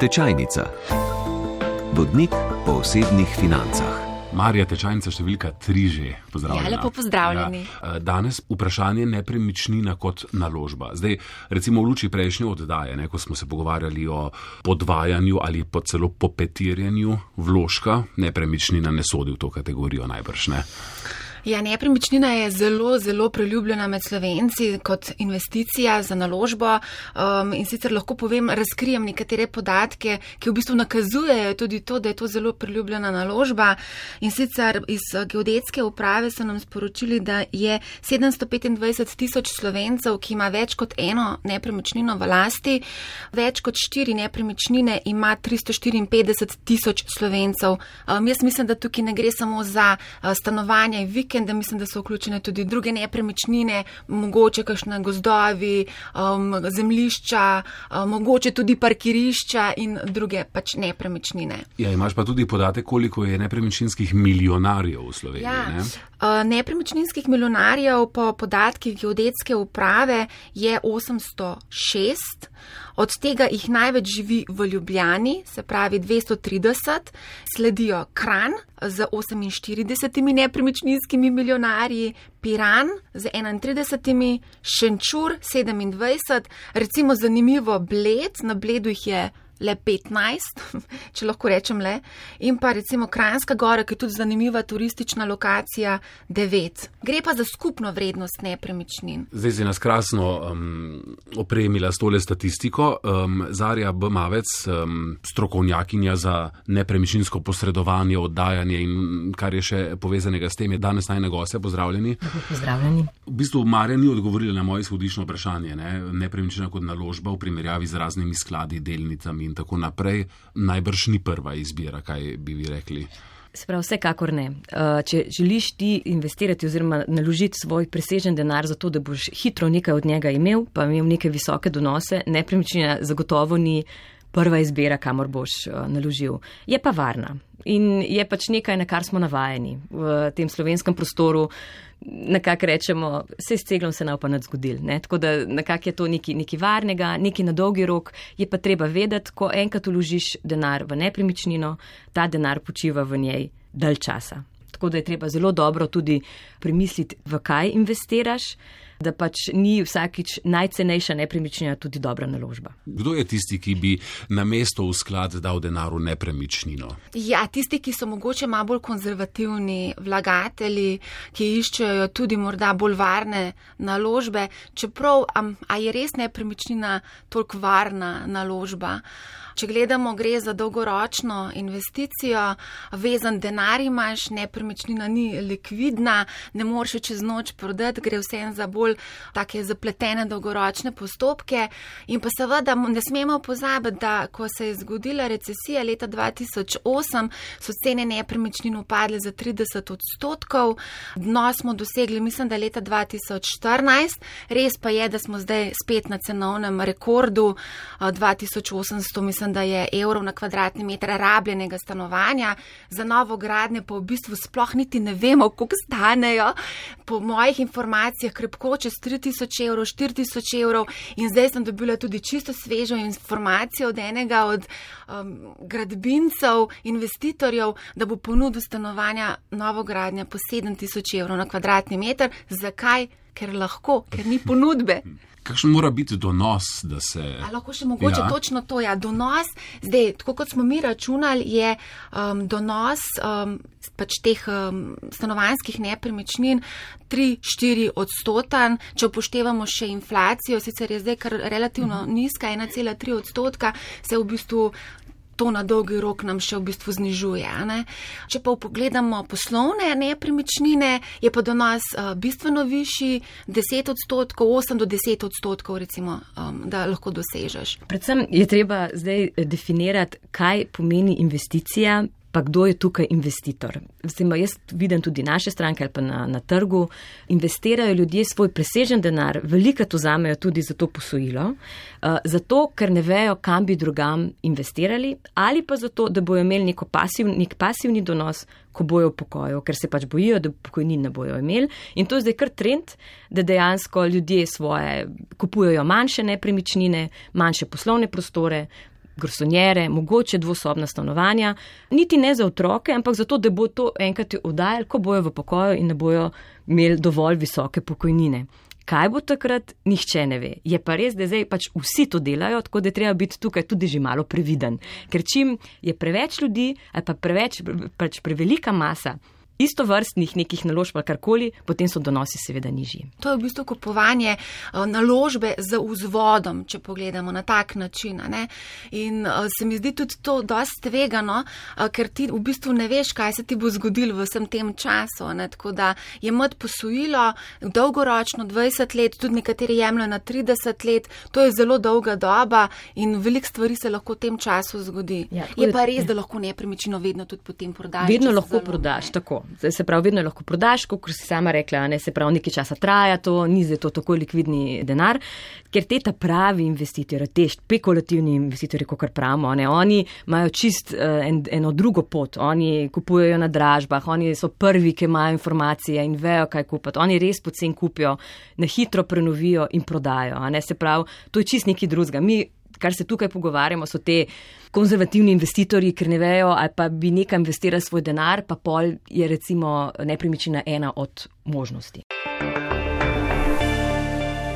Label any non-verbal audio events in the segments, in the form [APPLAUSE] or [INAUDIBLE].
Tečajnica. Vodnik po osebnih financah. Marija Tečajnica, številka tri že. Pozdravljena. Ja, lepo pozdravljeni. Ja, danes vprašanje nepremičnina kot naložba. Zdaj, recimo v luči prejšnje oddaje, ne, ko smo se pogovarjali o podvajanju ali pa celo popetirjanju vložka, nepremičnina ne sodi v to kategorijo najbrž ne. Ja, nepremičnina je zelo, zelo priljubljena med slovenci kot investicija za naložbo um, in sicer lahko povem, razkrijem nekatere podatke, ki v bistvu nakazujejo tudi to, da je to zelo priljubljena naložba in sicer iz geodetske uprave so nam sporočili, da je 725 tisoč slovencev, ki ima več kot eno nepremičnino v lasti, več kot štiri nepremičnine ima 354 tisoč slovencev. Um, jaz mislim, da tukaj ne gre samo za uh, stanovanje in vikend, vikende, mislim, da so vključene tudi druge nepremičnine, mogoče kakšne gozdovi, um, zemlišča, um, mogoče tudi parkirišča in druge pač nepremičnine. Ja, imaš pa tudi podatek, koliko je nepremičninskih milijonarjev v Sloveniji. Ja. Ne? Uh, nepremičninskih milijonarjev po podatkih geodetske uprave je 806. Od tega jih največ živi v Ljubljani, se pravi 230, sledijo Kran z 48 nepremičninskimi milijonarji, Piran z 31, Šenčur 27, recimo zanimivo Bled, na Bledu jih je le 15, [LAUGHS] če lahko rečem le, in pa recimo Kranjska gora, ki je tudi zanimiva turistična lokacija, 9. Gre pa za skupno vrednost nepremičnin. Zdaj si nas krasno um, opremila s tole statistiko. Um, Zarja B. Mavec, um, strokovnjakinja za nepremičninsko posredovanje, oddajanje in kar je še povezanega s tem, je danes najne goste. Pozdravljeni. Pozdravljeni. V bistvu Marja ni odgovorila na moje izhodiščno vprašanje. Ne? Nepremičnina kot naložba v primerjavi z raznimi skladi, delnicami in tako naprej, najbrž ni prva izbira, kaj bi vi rekli. Sprav, vsekakor ne. Uh, če želiš ti investirati oziroma naložiti svoj presežen denar za to, da boš hitro nekaj od njega imel, pa imel neke visoke donose, nepremičnina zagotovo ni prva izbira, kamor boš uh, naložil. Je pa varna in je pač nekaj, na kar smo navajeni v tem slovenskem prostoru nekako rečemo, se s ceglom se naupa nad zgodil. Ne? Tako da nekako je to nekaj varnega, nekaj na dolgi rok, je pa treba vedeti, ko enkrat uložiš denar v nepremičnino, ta denar počiva v njej dalj časa. Tako da je treba zelo dobro tudi premisliti, v kaj investiraš da pač ni vsakič najcenejša nepremičnina tudi dobra naložba. Kdo je tisti, ki bi na mesto v sklad dal denar v nepremičnino? Ja, tisti, ki so mogoče malo bolj konzervativni vlagatelji, ki iščejo tudi morda bolj varne naložbe, čeprav, a je res nepremičnina toliko varna naložba? Če gledamo, gre za dolgoročno investicijo, vezan denar imaš, nepremičnina ni likvidna, ne moreš čez noč prodati, gre vse za bolj take zapletene dolgoročne postopke. In pa seveda ne smemo pozabiti, da ko se je zgodila recesija leta 2008, so cene nepremičnin upadle za 30 odstotkov, dno smo dosegli, mislim, da leta 2014, res pa je, da smo zdaj spet na cenovnem rekordu 2800, mislim, mislim, da je evrov na kvadratni meter rabljenega stanovanja, za novo gradnje pa v bistvu sploh niti ne vemo, koliko stanejo. Po mojih informacijah krepko čez 3000 evrov, 4000 evrov in zdaj sem dobila tudi čisto svežo informacijo od enega od um, gradbincev, investitorjev, da bo ponudil stanovanja novo gradnje po 7000 evrov na kvadratni meter. Zakaj? Ker lahko, ker ni ponudbe. Kakšen mora biti donos, da se. A lahko še mogoče ja. točno to, ja, donos. Zdaj, tako kot smo mi računali, je um, donos um, pač teh um, stanovanskih nepremičnin 3-4 odstoten. Če upoštevamo še inflacijo, sicer je zdaj kar relativno mhm. nizka, 1,3 odstotka, se v bistvu to na dolgi rok nam še v bistvu znižuje. Ne? Če pa pogledamo poslovne nepremičnine, je pa donos uh, bistveno višji, 10 odstotkov, 8 do 10 odstotkov, recimo, um, da lahko dosežeš. Predvsem je treba zdaj definirati, kaj pomeni investicija pa kdo je tukaj investitor. Vsem, jaz vidim tudi naše stranke ali pa na, na trgu, investirajo ljudje svoj presežen denar, veliko to zamejo tudi za to posojilo, uh, zato ker ne vejo, kam bi drugam investirali, ali pa zato, da bojo imeli pasiv, nek pasivni donos, ko bojo v pokoju, ker se pač bojijo, da pokojnin ne bojo imeli. In to je zdaj kar trend, da dejansko ljudje svoje kupujejo manjše nepremičnine, manjše poslovne prostore, garsonjere, mogoče dvosobna stanovanja, niti ne za otroke, ampak zato, da bo to enkrat oddajal, ko bojo v pokoju in ne bojo imeli dovolj visoke pokojnine. Kaj bo takrat, nihče ne ve. Je pa res, da zdaj pač vsi to delajo, tako da treba biti tukaj tudi že malo previden. Ker čim je preveč ljudi ali pa preveč, pač prevelika masa isto vrstnih nekih naložb ali karkoli, potem so donosi seveda nižji. To je v bistvu kupovanje eh, naložbe z vzvodom, če pogledamo na tak način. Ne? In eh, se mi zdi tudi to dosti tvegano, eh, ker ti v bistvu ne veš, kaj se ti bo zgodilo v vsem tem času. Ne? Tako da je mod posojilo dolgoročno 20 let, tudi nekateri jemljajo na 30 let, to je zelo dolga doba in veliko stvari se lahko v tem času zgodi. Ja, je pa res, da lahko nepremičino vedno tudi potem prodaš. Vedno lahko prodaš, tako se pravi, vedno lahko prodaš, kot si sama rekla, ne se pravi, nekaj časa traja to, ni za to tako likvidni denar, ker te ta pravi investitorji, te špekulativni investitorji, kot pravimo, ne, oni imajo čist uh, en, eno drugo pot, oni kupujejo na dražbah, oni so prvi, ki imajo informacije in vejo, kaj kupiti, oni res pocen kupijo, na hitro prenovijo in prodajo, ne se pravi, to je čist nekaj drugega. Kar se tukaj pogovarjamo, so te konzervativni investitorji, ker ne vejo, ali pa bi nekaj investirali svoj denar, pa pol je recimo nepremičnina ena od možnosti.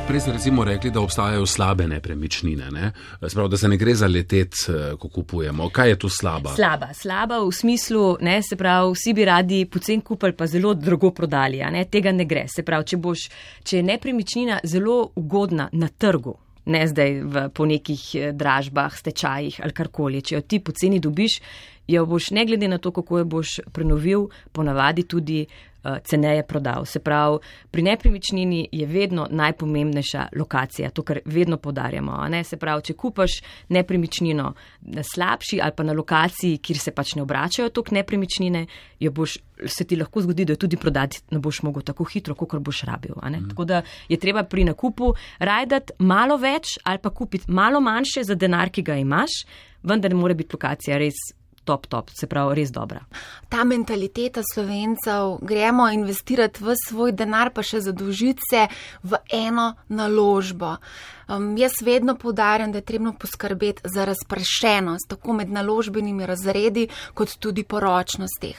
Prej ste recimo rekli, da obstajajo slabe nepremičnine, ne? Spravo, da se ne gre za letet, eh, ko kupujemo. Kaj je tu slaba? Slaba, slaba v smislu, ne, se pravi, vsi bi radi pocen kupili, pa zelo drago prodali, ne? tega ne gre. Se pravi, če, boš, če je nepremičnina zelo ugodna na trgu, ne zdaj v, po nekih eh, dražbah, stečajih ali karkoli. Če jo ti poceni dobiš, jo boš ne glede na to, kako jo boš prenovil, ponavadi tudi Eh, ceneje prodal. Se pravi, pri nepremičnini je vedno najpomembnejša lokacija, to, kar vedno podarjamo. Se pravi, če kupaš nepremičnino na slabši ali pa na lokaciji, kjer se pač ne obračajo tok nepremičnine, boš, se ti lahko zgodi, da jo tudi prodati ne boš mogel tako hitro, kot boš rabil. Mm. Tako da je treba pri nakupu rajdati malo več ali pa kupiti malo manjše za denar, ki ga imaš, vendar mora biti lokacija res top, top, se pravi, res dobra. Ta mentaliteta slovencev, gremo investirati v svoj denar, pa še zadolžiti se v eno naložbo. Um, jaz vedno podarjam, da je trebno poskrbeti za razpršenost, tako med naložbenimi razredi, kot tudi poročnost teh.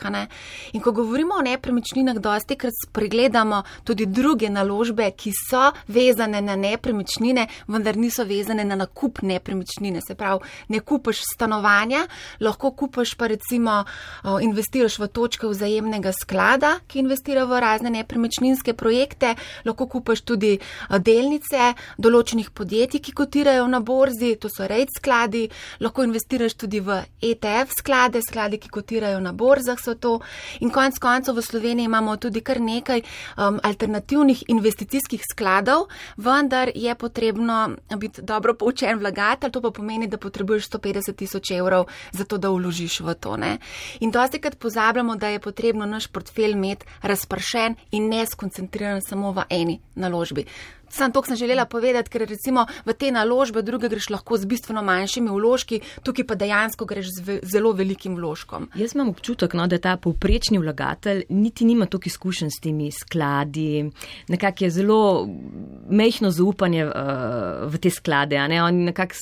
In ko govorimo o nepremičninah, dosti krat pregledamo tudi druge naložbe, ki so vezane na nepremičnine, vendar niso vezane na nakup nepremičnine. Se pravi, ne kupaš stanovanja, lahko kupaš pa recimo investiraš v točke vzajemnega sklada, ki investira v razne nepremičninske projekte, lahko kupaš tudi delnice določenih podjetij, ki kotirajo na borzi, to so rejt skladi, lahko investiraš tudi v ETF sklade, skladi, ki kotirajo na borzah so to. In konec koncev v Sloveniji imamo tudi kar nekaj um, alternativnih investicijskih skladov, vendar je potrebno biti dobro poučen vlagatelj, to pa pomeni, da potrebuješ 150 tisoč evrov za to, da vložiš v to. Ne? In dosti krat pozabljamo, da je potrebno naš portfelj imeti razpršen in ne skoncentriran samo v eni naložbi. Sam to sem želela povedati, ker recimo v te naložbe druge greš lahko z bistveno manjšimi vložki, tukaj pa dejansko greš z zelo velikim vložkom. Jaz imam občutek, no, da ta povprečni vlagatelj niti nima toliko izkušenj s temi skladi, nekako je zelo mehno zaupanje uh, v te sklade. Ne? Nekak,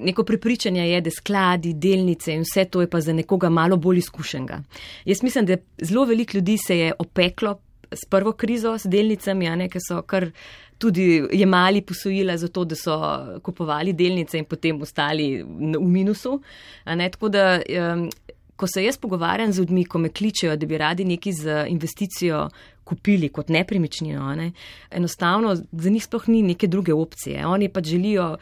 neko prepričanje je, da skladi, delnice in vse to je pa za nekoga malo bolj izkušenega. Jaz mislim, da zelo veliko ljudi se je opeklo s prvo krizo, s delnicami, ne, ki so kar tudi jemali posojila za to, da so kupovali delnice in potem ostali v minusu. Tako da, um, ko se jaz pogovarjam z ljudmi, ko me kličejo, da bi radi neki z investicijo kupili kot nepremičnino, ne, enostavno za njih sploh ni neke druge opcije. Oni pa želijo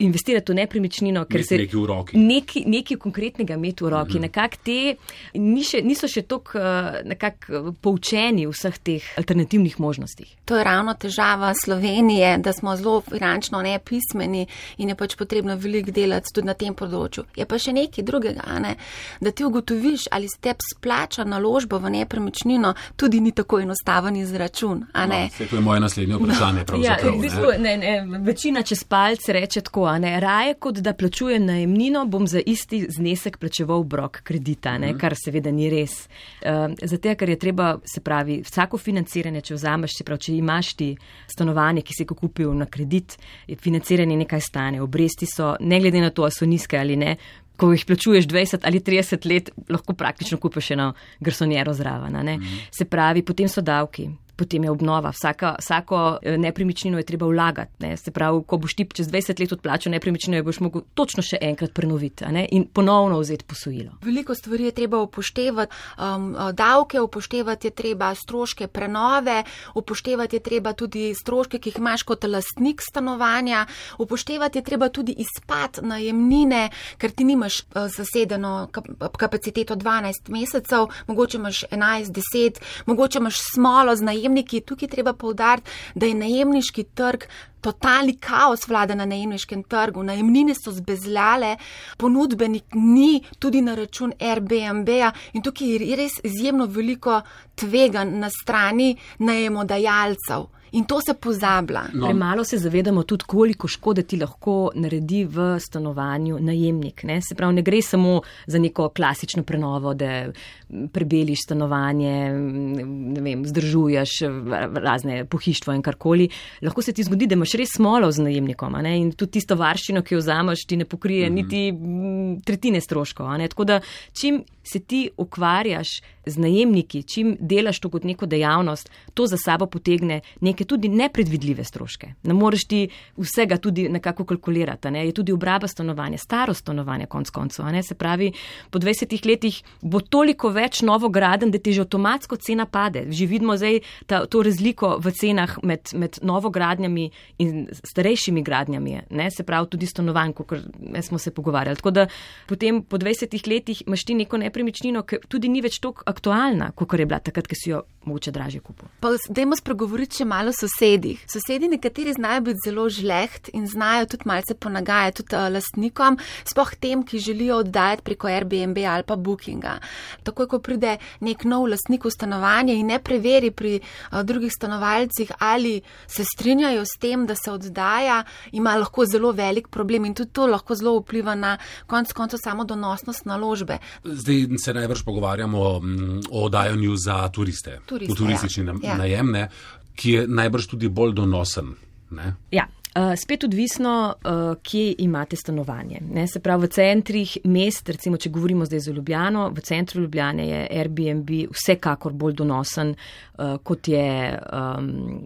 investirati v nepremičnino, ker se nekaj v roki. Nekaj, nekaj konkretnega imeti v roki. Mm -hmm. Nekako te ni še, niso še tako uh, poučeni v vseh teh alternativnih možnostih. To je ravno težava Slovenije, da smo zelo finančno nepismeni in je pač potrebno veliko delati tudi na tem področju. Je pa še nekaj drugega, ne? da ti ugotoviš, ali se te splača naložbo v nepremičnino, tudi ni tako enostaven izračun. No, to je moje naslednje vprašanje. No. [LAUGHS] Ja, v bistvu, ne, ne, večina čez palce reče tako, a ne, raje kot da plačujem najemnino, bom za isti znesek plačeval brok kredita, ne, kar seveda ni res. Uh, zato, ker je treba, se pravi, vsako financiranje, če vzameš, se pravi, če imaš ti stanovanje, ki si ga kupil na kredit, financiranje nekaj stane, obresti so, ne glede na to, a so nizke ali ne, ko jih plačuješ 20 ali 30 let, lahko praktično kupiš eno garsonjero zraven. Mm. Se pravi, potem so davki potem je obnova. Vsaka, vsako eh, nepremičnino je treba vlagati. Ne? Se pravi, ko boš ti čez 20 let odplačal nepremičnino, boš mogel točno še enkrat prenoviti in ponovno vzeti posojilo. Veliko stvari je treba upoštevati, um, davke upoštevati je treba, stroške prenove, upoštevati je treba tudi stroške, ki jih imaš kot lastnik stanovanja, upoštevati je treba tudi izpad najemnine, ker ti nimaš uh, zasedeno kapaciteto 12 mesecev, mogoče imaš 11, 10, mogoče imaš smolo z najemnino najemniki, tukaj treba povdariti, da je najemniški trg. Totalni kaos vlada na najemniškem trgu, najemnine so zbezljale, ponudbenik ni tudi na račun Airbnb-a in tukaj je res izjemno veliko tvegan na strani najemodajalcev. In to se pozablja. No. Premalo se zavedamo tudi, koliko škode ti lahko naredi v stanovanju najemnik. Ne? Se pravi, ne gre samo za neko klasično prenovo, da prebeliš stanovanje, ne vem, zdržuješ razne pohištva in karkoli. Lahko se ti zgodi, da imaš res smolo z najemnikom ne? in tudi tisto varščino, ki jo vzameš, ti ne pokrije mm -hmm. niti tretjine stroškov. Tako da čim se ti ukvarjaš z najemniki, čim delaš to kot neko dejavnost, to za sabo potegne neke tudi nepredvidljive stroške. Ne moreš ti vsega tudi nekako kalkulirati. Ne? Je tudi obraba stanovanja, staro stanovanje, konc koncev. Se pravi, po 20 letih bo toliko več novograden, da ti že avtomatsko cena pade. Že vidimo zdaj ta, to razliko v cenah med, med novogradnjami in starejšimi gradnjami. Ne? Se pravi, tudi stanovanj, kot smo se pogovarjali. Tako da potem po 20 letih imaš ti neko nepremičnino, ki tudi ni več tako aktualna, kot je bila takrat, ki si jo mogoče dražje kupil. Dajmo spregovoriti še malo o sosedih. Sosedi nekateri znajo biti zelo žleht in znajo tudi malce ponagajati tudi uh, lastnikom, spoh tem, ki želijo oddajati preko Airbnb ali pa Bookinga. Takoj, ko pride nek nov lastnik v stanovanje in ne preveri pri uh, drugih stanovalcih, ali se strinjajo s tem, da se oddaja, ima lahko zelo velik problem in tudi to lahko zelo vpliva na konc konca samo donosnost naložbe. Zdaj se najbrž pogovarjamo mm, o oddajanju za turiste turiste, v turistični ja. najem, ne, ki je najbrž tudi bolj donosen. Ne? Ja. Uh, spet odvisno, uh, kje imate stanovanje. Ne, se pravi, v centrih mest, recimo, če govorimo zdaj za Ljubljano, v centru Ljubljane je Airbnb vsekakor bolj donosen, uh, kot je um,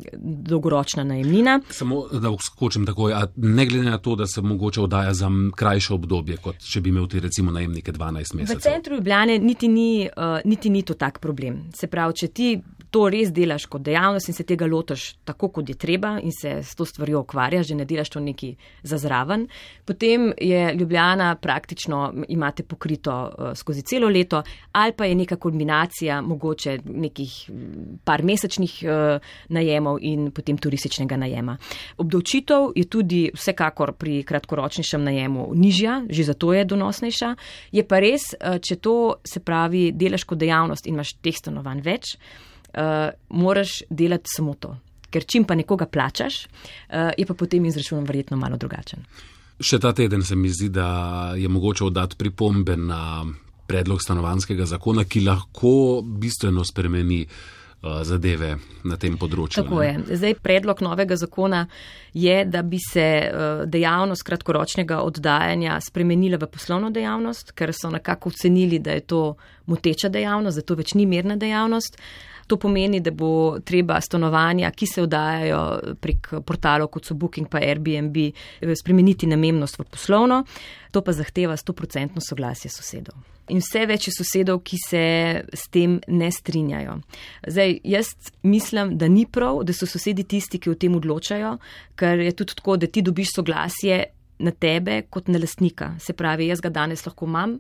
dolgoročna najemnina. Samo da skočim takoj, ne glede na to, da se mogoče oddaja za krajše obdobje, kot če bi imel ti recimo najemnike 12 mesecev. V centru Ljubljane niti ni, uh, niti ni to tak problem. Se pravi, če ti to res delaš kot dejavnost in se tega lotaš tako, kot je treba in se s to stvarjo ukvarjaš, že ne delaš to neki za zraven, potem je Ljubljana praktično imate pokrito uh, skozi celo leto ali pa je neka kombinacija mogoče nekih par mesečnih uh, najemov in potem turističnega najema. Obdavčitev je tudi vsekakor pri kratkoročnejšem najemu nižja, že zato je donosnejša. Je pa res, uh, če to se pravi delaš kot dejavnost in imaš teh stanovanj več, uh, moraš delati samo to. Ker čim pa nekoga plačaš, uh, je pa potem izračun verjetno malo drugačen. Še ta teden se mi zdi, da je mogoče oddati pripombe na predlog stanovanskega zakona, ki lahko bistveno spremeni uh, zadeve na tem področju. Tako ne? je. Zdaj predlog novega zakona je, da bi se uh, dejavnost kratkoročnega oddajanja spremenila v poslovno dejavnost, ker so nekako ocenili, da je to moteča dejavnost, da to več ni mirna dejavnost. To pomeni, da bo treba stanovanja, ki se oddajajo prek portalov, kot so Booking pa Airbnb, spremeniti namennost v poslovno. To pa zahteva 100% soglasje sosedov. In vse več je sosedov, ki se s tem ne strinjajo. Zdaj, jaz mislim, da ni prav, da so sosedi tisti, ki o tem odločajo, ker je tudi tako, da ti dobiš soglasje na tebe kot na lastnika. Se pravi, jaz ga danes lahko imam,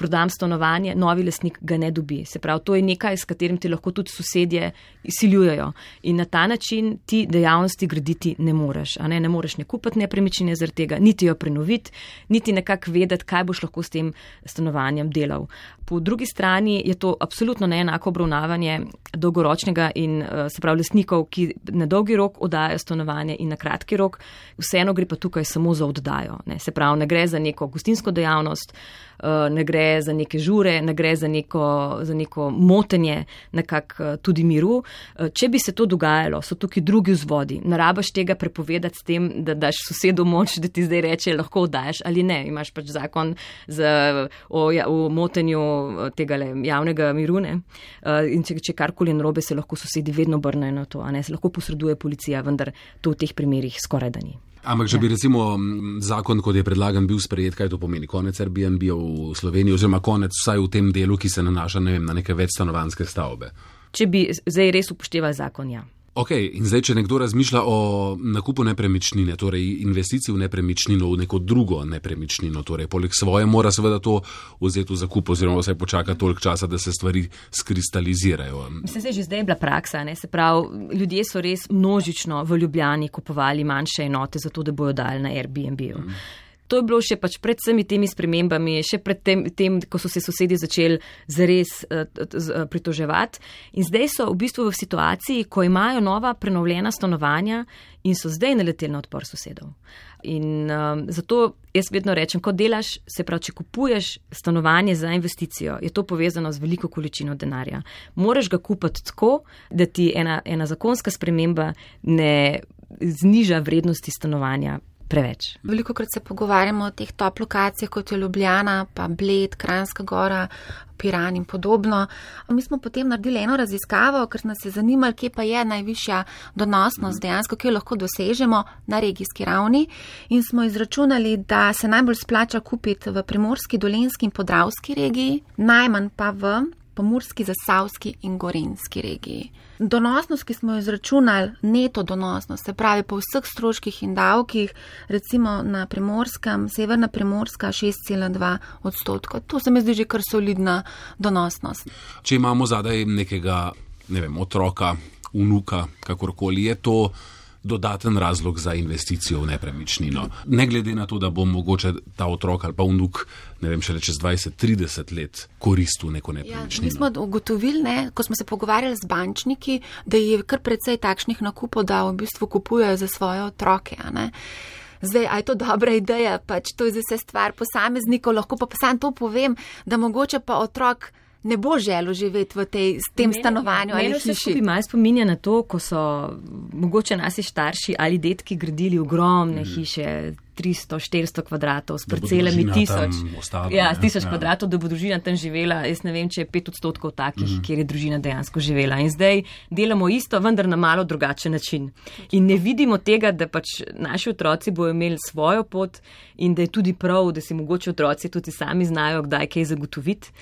prodam stanovanje, novi lasnik ga ne dobi. Se pravi, to je nekaj, s katerim ti lahko tudi sosedje izsiljujejo. In na ta način ti dejavnosti graditi ne moreš. Ne? ne moreš ne kupiti nepremičnine zaradi tega, niti jo prenoviti, niti nekako vedeti, kaj boš lahko s tem stanovanjem delal. Po drugi strani je to absolutno neenako obravnavanje dolgoročnega in se pravi lasnikov, ki na dolgi rok oddajo stanovanje in na kratki rok, vseeno gre pa tukaj samo za oddajo. Ne? Se pravi, ne gre za neko gostinsko dejavnost, Eh, ne gre za neke žure, ne gre za neko, za neko motenje nekak eh, tudi miru. Eh, če bi se to dogajalo, so tukaj drugi vzvodi. Narabaš tega prepovedati s tem, da daš sosedu moč, da ti zdaj reče, lahko daš ali ne. Imaš pač zakon za, o, ja, o motenju tega le, javnega miru. Ne? In če, če karkoli narobe, se lahko sosedi vedno obrnejo na to, a ne se lahko posreduje policija, vendar to v teh primerjih skoraj da ni. Ampak, če bi ja. recimo zakon, kot je predlagan, bil sprejet, kaj to pomeni? Konec Airbnb v Sloveniji, oziroma konec vsaj v tem delu, ki se nanaša ne vem, na neke večstanovanske stavbe. Če bi zdaj res upošteval zakon, ja. Ok, in zdaj, če nekdo razmišlja o nakupu nepremičnine, torej investiciji v nepremičnino, v neko drugo nepremičnino, torej poleg svoje, mora seveda to vzeti v zakup, oziroma vsaj počaka toliko časa, da se stvari skristalizirajo. Mislim, da je že zdaj bila praksa, ne? se pravi, ljudje so res množično v Ljubljani kupovali manjše enote, zato da bojo dali na Airbnb. Mm. To je bilo še pač pred vsemi temi spremembami, še pred tem, tem ko so se sosedi začeli zares uh, pritoževati. In zdaj so v bistvu v situaciji, ko imajo nova prenovljena stanovanja in so zdaj naleteli na odpor sosedov. In um, zato jaz vedno rečem, ko delaš, se pravi, če kupuješ stanovanje za investicijo, je to povezano z veliko količino denarja. Moraš ga kupiti tako, da ti ena, ena zakonska sprememba ne zniža vrednosti stanovanja preveč. Veliko krat se pogovarjamo o teh top lokacijah, kot je Ljubljana, pa Bled, Kranska gora, Piran in podobno. Mi smo potem naredili eno raziskavo, ker nas je zanimalo, kje pa je najvišja donosnost dejansko, kje lahko dosežemo na regijski ravni. In smo izračunali, da se najbolj splača kupiti v primorski, dolenski in podravski regiji, najmanj pa v pomorski, zasavski in gorenski regiji. Donosnost, ki smo jo izračunali, neto donosnost, se pravi po vseh stroških in davkih, recimo na primorskem, severna primorska 6,2 odstotka. To se mi zdi že kar solidna donosnost. Če imamo zadaj nekega, ne vem, otroka, unuka, kakorkoli je to dodaten razlog za investicijo v nepremičnino. Ne glede na to, da bo mogoče ta otrok ali pa vnuk, ne vem, šele čez 20-30 let koristil neko nepremičnino. Ja, mi smo ugotovili, ne, ko smo se pogovarjali z bančniki, da je kar precej takšnih nakupov, da v bistvu kupujejo za svoje otroke. Zdaj, aj to dobra ideja, pač to je za vse stvar posameznikov, lahko pa sam to povem, da mogoče pa otrok ne bo želel živeti v tej, tem mene, stanovanju ali hiši. Mene malo spominja na to, ko so mogoče nasi starši ali detki gradili ogromne mm. hiše. 300-400 kvadratov s parcelami tisoč. Ja, tisoč ja. kvadratov, da bo družina tam živela. Jaz ne vem, če je pet odstotkov takih, mm. kjer je družina dejansko živela. In zdaj delamo isto, vendar na malo drugačen način. In ne vidimo tega, da pač naši otroci bojo imeli svojo pot in da je tudi prav, da si mogoče otroci tudi sami znajo, kdaj kaj zagotoviti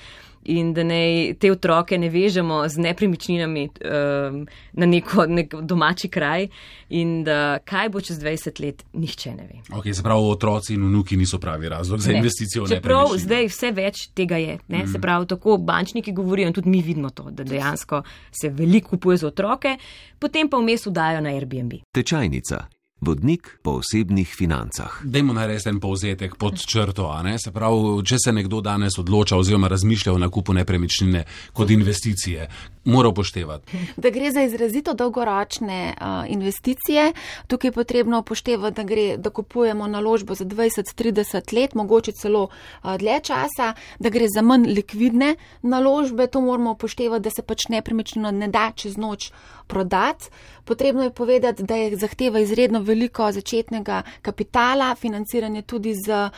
in da ne te otroke ne vežemo z nepremičninami um, na neko, nek domači kraj in da kaj bo čez 20 let, nihče ne ve. Ok, se pravi, otroci in vnuki niso pravi razlog za ne. investicijo. Čeprav zdaj vse več tega je, ne? mm. se pravi, tako bančniki govorijo in tudi mi vidimo to, da dejansko se veliko kupuje za otroke, potem pa vmes udajo na Airbnb. Tečajnica. Vodnik po osebnih financah. Dajmo narediti en povzetek pod črto. Se pravi, če se nekdo danes odloča oziroma razmišlja o nakupu nepremičnine kot investicije, mora upoštevati. [LAUGHS] Da gre za izrazito dolgoročne uh, investicije. Tukaj je potrebno upoštevati, da, gre, da kupujemo naložbo za 20-30 let, mogoče celo uh, dlje časa, da gre za manj likvidne naložbe. To moramo upoštevati, da se pač nepremičnino ne da čez noč prodati. Potrebno je povedati, da je zahteva izredno veliko začetnega kapitala, financiranje tudi z uh,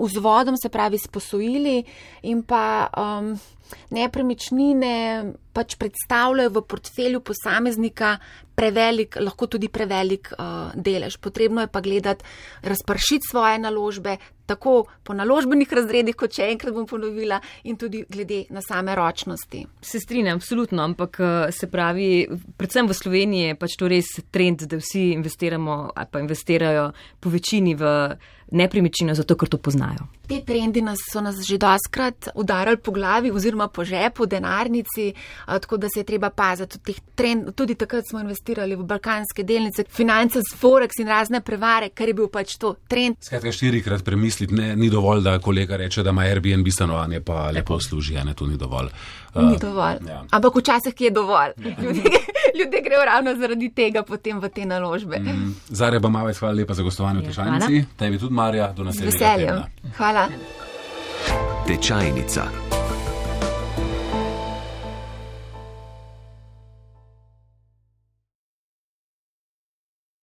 vzvodom, se pravi s posojili in pa um, nepremičnine pač predstavljajo v portfelju posameznika prevelik, lahko tudi prevelik uh, delež. Potrebno je pa gledati, razpršiti svoje naložbe, tako po naložbenih razredih, kot še enkrat bom ponovila, in tudi glede na same ročnosti. Se strinjam, absolutno, ampak uh, se pravi, predvsem v Sloveniji je pač to res trend, da vsi investiramo ali pa investirajo po večini v nepremičnino, zato ker to poznajo. Te trendi nas so nas že doskrat udarali po glavi oziroma po žepu, denarnici, tako da se je treba paziti. Trend, tudi takrat smo investirali v balkanske delnice, finance z Forex in razne prevare, ker je bil pač to trend. Skratka, štirikrat premisliti, ne, ni dovolj, da kolega reče, da ima Airbnb stanovanje, pa lepo služi, ne, to ni dovolj. Uh, ni dovolj. Ja. Ampak včasih je dovolj. Ja. Ljudje, ljudje grejo ravno zaradi tega potem v te naložbe. Mm. Zarja Bamavec, hvala lepa za gostovanje v ja, Tešanici. Tebi tudi, Marja, do naslednjega. Z veseljem. Hvala. Tečajnica.